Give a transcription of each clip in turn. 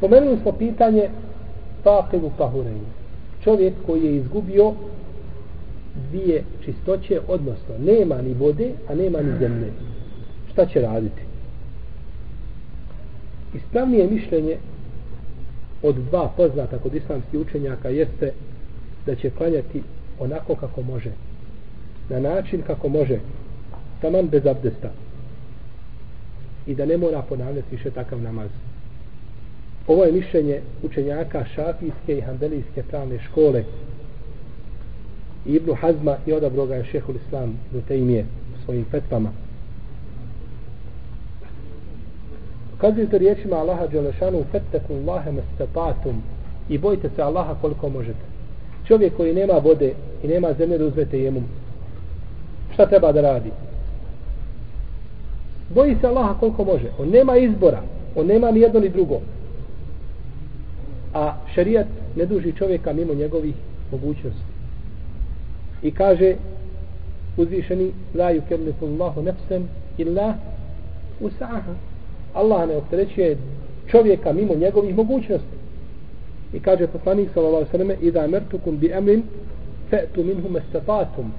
Spomenuli smo pitanje faqidu tahurein. Čovjek koji je izgubio dvije čistoće, odnosno nema ni vode, a nema ni zemlje. Šta će raditi? Ispravnije mišljenje od dva poznata kod islamskih učenjaka jeste da će klanjati onako kako može. Na način kako može. Taman bez abdesta. I da ne mora ponavljati više takav namaz. Ovo je mišljenje učenjaka šafijske i handelijske pravne škole Ibnu Hazma i odabro ga je šehul islam do te imije svojim fetvama. Kazujete riječima Allaha Đelešanu Fetteku Allahe mestapatum i bojte se Allaha koliko možete. Čovjek koji nema vode i nema zemlje da uzmete jemu šta treba da radi? Boji se Allaha koliko može. On nema izbora. On nema ni jedno ni drugo. A šerijat ne duži čovjeka mimo njegovih mogućnosti. I kaže uzvišeni la yukellifu Allahu nafsan illa usaha. Allah ne opterećuje čovjeka mimo njegovih mogućnosti. I kaže poslanik sallallahu alejhi ve selleme: "Idza amartukum bi amrin fa'tu minhu mastata'tum."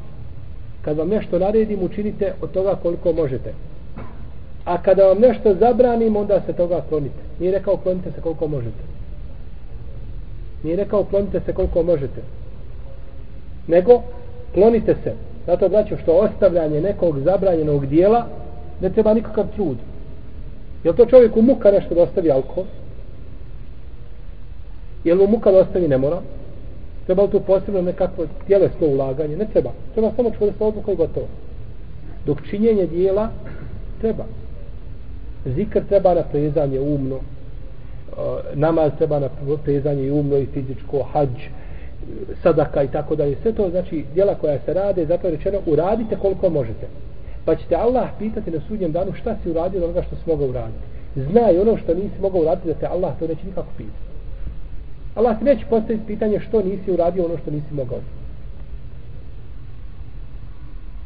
Kad vam nešto naredim, učinite od toga koliko možete. A kada vam nešto zabranim, onda se toga klonite. Nije rekao klonite se koliko možete. Nije rekao klonite se koliko možete. Nego klonite se. Zato znači što ostavljanje nekog zabranjenog dijela ne treba nikakav trud. Je to čovjeku muka nešto da ostavi alkohol? Je mu muka da ostavi ne mora? Treba li tu posebno nekakvo tjelesno ulaganje? Ne treba. Treba samo čvrsta odluka i gotovo. Dok činjenje dijela treba. Zikr treba na prezanje umno. Namaz treba na prezanje i umno i fizičko, hađ, sadaka i tako dalje. Sve to znači djela koja se rade, zato je rečeno uradite koliko možete. Pa ćete Allah pitati na sudnjem danu šta si uradio onoga što si mogao uraditi. Znaj ono što nisi mogao uraditi da te Allah to neće nikako pitati. Allah ti neće postaviti pitanje što nisi uradio ono što nisi mogao.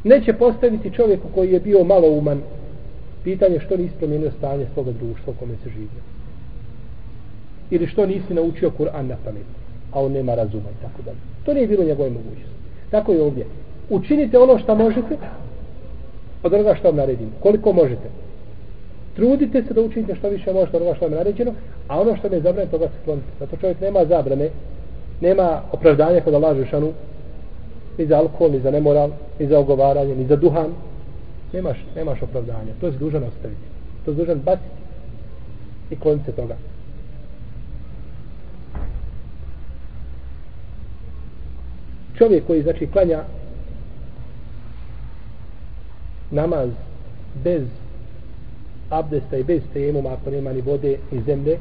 Neće postaviti čovjeku koji je bio malo uman pitanje što nisi promijenio stanje svoga društva u kome se živio. Ili što nisi naučio Kur'an na pamet, a on nema razuma i tako dalje. To nije bilo njegove mogućnosti. Tako je ovdje. Učinite ono što možete od onoga što vam naredim. Koliko možete. Trudite se da učinite što više možete od onoga što vam naređeno, a ono što ne zabrane, toga se klonite. Zato čovjek nema zabrane, nema opravdanja kod Allah Žešanu, ni za alkohol, ni za nemoral, ni za ogovaranje, ni za duhan. Nemaš, nemaš opravdanja. To je dužan ostaviti. To je dužan baciti i kloniti se toga. Čovjek koji znači klanja namaz bez abdesta i bez tejemuma ako nema ni vode ni zemlje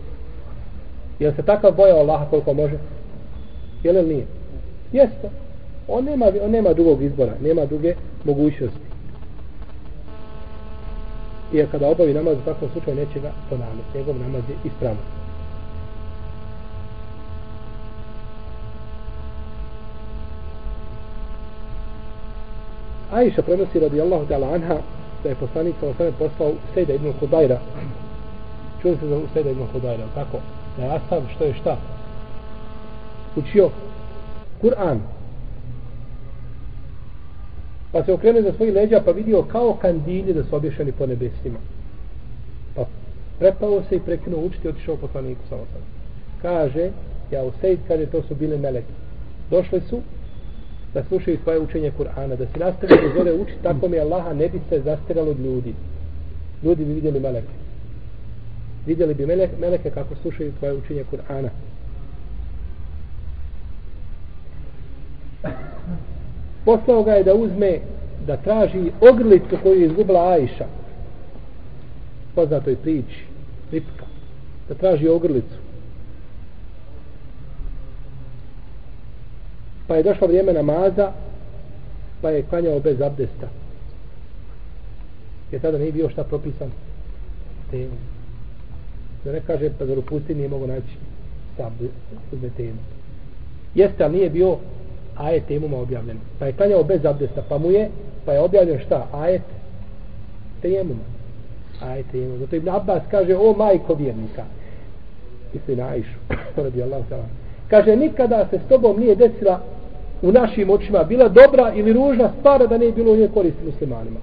je se takav bojao Allaha koliko može? Je li nije? Jeste. On nema, on nema drugog izbora nema druge mogućnosti. I kada obavi namaz u takvom slučaju neće ga ponavljati. Njegov namaz je ispravno Aisha prenosi radijallahu ta'ala anha da je poslanik sa osvrame poslao Sejda ibn Hudajra. Čuli se za Sejda ibn Hudajra, tako? Da je Asav što je šta? Učio Kur'an. Pa se okrenuo za svoji leđa pa vidio kao kandilje da su obješeni po nebesima. Pa prepao se i prekinuo učiti i otišao poslaniku sa osvrame. Kaže, ja u Sejd, kaže, to su bile meleki. Došli su da slušaju tvoje učenje Kur'ana, da se nastavi da zove uči, tako mi Allaha ne bi se zastiralo od ljudi. Ljudi bi vidjeli meleke. Vidjeli bi meleke, meleke kako slušaju tvoje učenje Kur'ana. Poslao ga je da uzme, da traži ogrlicu koju je izgubila Ajša. Poznatoj priči, Ripka. Da traži ogrlicu. Pa je došlo vrijeme namaza pa je klanjao bez abdesta. Jer tada nije bio šta propisan temu. Da ne kaže pa zar u pustini nije mogo naći sabde temu. Jeste ali nije bio ajet temuma objavljen. Pa je klanjao bez abdesta pa mu je pa je objavljen šta? Ajet temuma. Ajet temuma. Zato Ibn Abbas kaže o majko vjernika misli na Aishu, radi Allah Kaže, nikada se s tobom nije desila u našim očima bila dobra ili ružna stvar da ne je bilo u njoj korist muslimanima.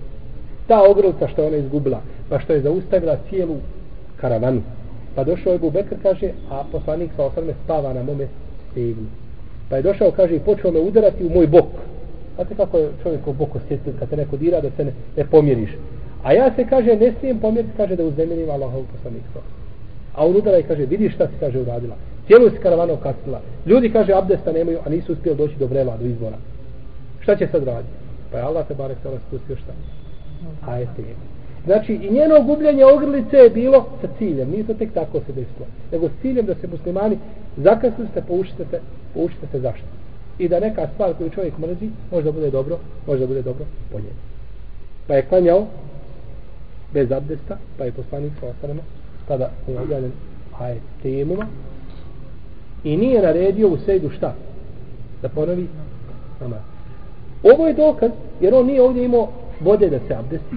Ta ogrlica što je ona izgubila, pa što je zaustavila cijelu karavanu. Pa došao je Bubekr, kaže, a poslanik sa osrme spava na mome stegnu. Pa je došao, kaže, i počeo me udarati u moj bok. Znate kako je čovjek u bok osjetljiv kad te neko dira da se ne, ne pomjeriš. A ja se, kaže, ne smijem pomjeriti, kaže, da uzemenim Allahov poslanik sa A on udara i kaže, vidi šta si, kaže, uradila. Cijelu se karavana okasnila. Ljudi, kaže, abdesta nemaju, a nisu uspjeli doći do vrela, do izbora. Šta će sad raditi? Pa je Allah te barek sada spustio šta? Ajete je. Znači, i njeno gubljenje ogrlice je bilo sa ciljem. Nije to tek tako se desilo. Nego s ciljem da se muslimani zakasnu se, poučite se, poučite se zašto. I da neka stvar koju čovjek mrzi, možda bude dobro, možda bude dobro po njemu. Pa je klanjao bez abdesta, pa je poslanik sa ostanama, tada je objavljen ajet temuma, i nije naredio u sejdu šta? Da ponovi namaz. Ovo je dokaz, jer on nije ovdje imao vode da se abdesti.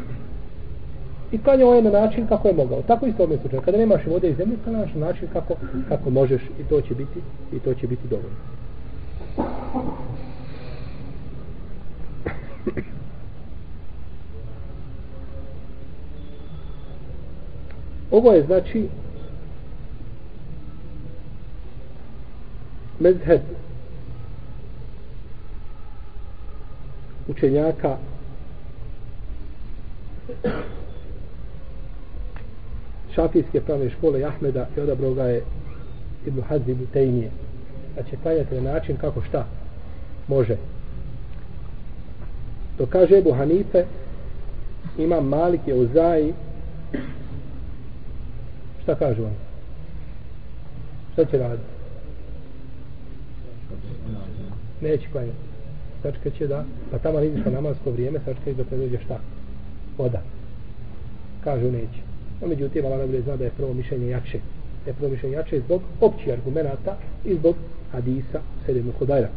I klanjao je na način kako je mogao. Tako isto ovdje slučaj. Kada nemaš vode iz zemlje, klanjaš na način kako, kako možeš i to će biti i to će biti dovoljno. Ovo je znači mezheb učenjaka. Šafijske pravne škole Ahmeda i odabro ga je Ibn Hazim Ibn Tejnije Znači, će na način kako šta može. To kaže Ebu Hanife imam Malik je u Zaji. Šta kažu oni? šta će raditi? Neće klanjati. Sačka će da pa tamo vidiš na namasko vrijeme sačka će dok ne dođe šta? Voda. Kažu neće. No međutim Allah najbolje zna da je prvo mišljenje jače da je prvo mišljenje jače zbog općih argumenta i zbog hadisa Sedemu Hodajra